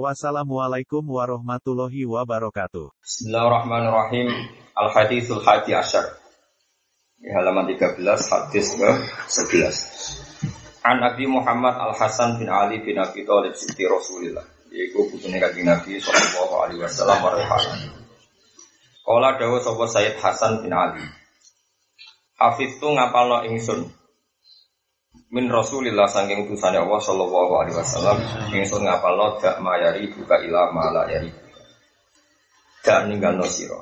Wassalamualaikum warahmatullahi wabarakatuh. Bismillahirrahmanirrahim. Al-Hadithul Hadi Asyar. Di halaman 13, hadis ke 11. An Nabi Muhammad Al-Hasan bin Ali bin Abi Thalib Siti Rasulillah. Yaitu putune kanjeng Nabi sallallahu alaihi wasallam warahmatullahi Kala dawuh sapa Sayyid Hasan bin Ali. Hafiz tu ngapalno ingsun. Min Rasulillah saking utusane Allah sallallahu alaihi wasallam ingsun ngapalno dak mayari buka ila mala yari. Dak ninggalno sira.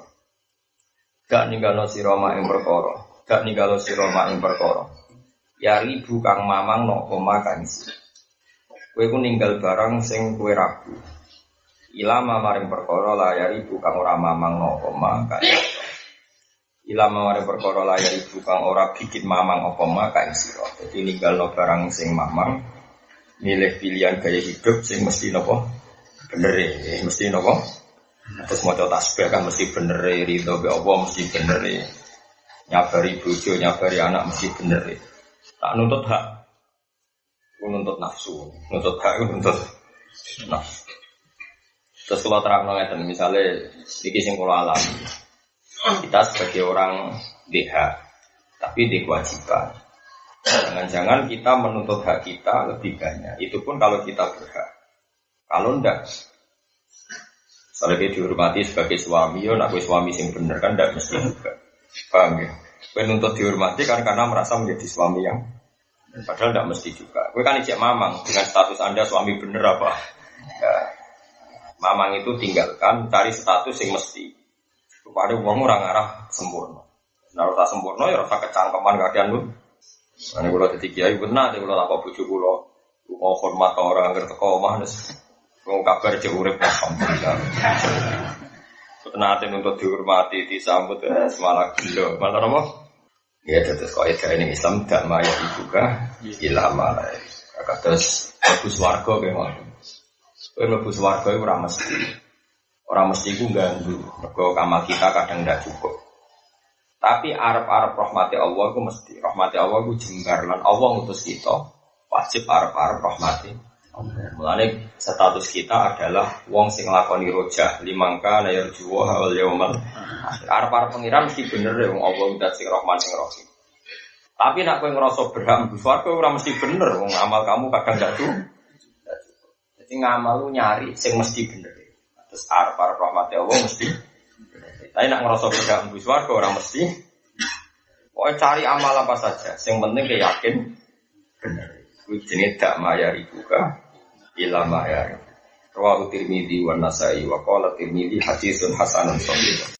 Gak ninggalo sira mak ing perkara. Gak ninggalo sira mak ing perkara. Ya ribu kang mamang no kang isi. Kowe ku ninggal barang sing kowe ragu. Ilama maring perkara la ya ribu kang ora mamang no kang Ilama maring perkara la ya ribu kang ora bikin mamang apa ma kang sira. Dadi ninggalno barang sing mamang milih pilihan gaya hidup sing mesti nopo bener ya, mesti nopo Terus mau tasbih kan mesti bener ridho be Allah mesti bener nyabari bojo nyabari anak mesti bener tak nuntut hak nuntut nafsu. Nuntut hak nuntut nafsu. Terus kalau terang ngeten misalnya sedikit sing kalau alam kita sebagai orang DH tapi di kewajiban jangan-jangan kita menuntut hak kita lebih banyak itu pun kalau kita berhak kalau enggak dia dihormati sebagai suami, ya nak suami sing bener kan tidak mesti juga. Paham ya? Kue nuntut dihormati kan karena merasa menjadi suami yang padahal tidak mesti juga. Kue kan ijek mamang dengan status anda suami bener apa? Ya, mamang itu tinggalkan cari status yang mesti. Kepada uang orang arah sempurna. Nah, rasa sempurna ya rasa kecangkeman kalian lu. Ini kalau jadi kiai benar, kalau apa bujuk kalau mau hormat orang ngerti kau mah Wong kabar aja urip alhamdulillah. Nanti untuk dihormati, disambut, eh, semalah gila. Mana nama? Ya, terus kau ini Islam dan maya juga ilah malah. Terus lebus warga memang. Kau lebus warga itu mesti. Orang mesti itu ganggu. Kau kamal kita kadang tidak cukup. Tapi Arab-Arab rahmati Allah itu mesti. Rahmati Allah itu jenggar. Dan Allah ngutus kita. Wajib Arab-Arab rahmati Mulane status kita adalah wong sing lakoni roja limangka layar juwa awal yaumal. Arep pengiran mesti bener ya wong Allah udah sing Rahman sing Rahim. Tapi nak kowe ngerasa berhak mlebu swarga ora mesti bener wong amal kamu kadang gak tuh. Jadi ngamal lu nyari sing mesti bener. Terus arep arep rahmat Allah mesti. Tapi nak ngerasa berhak mlebu swarga ora mesti. Pokoknya cari amal apa saja, yang penting yakin bener. Kuwi jenenge dak mayari buka ilama ya. Rawahu Tirmidzi wa Nasai wa qala Tirmidzi haditsun hasanun sahih.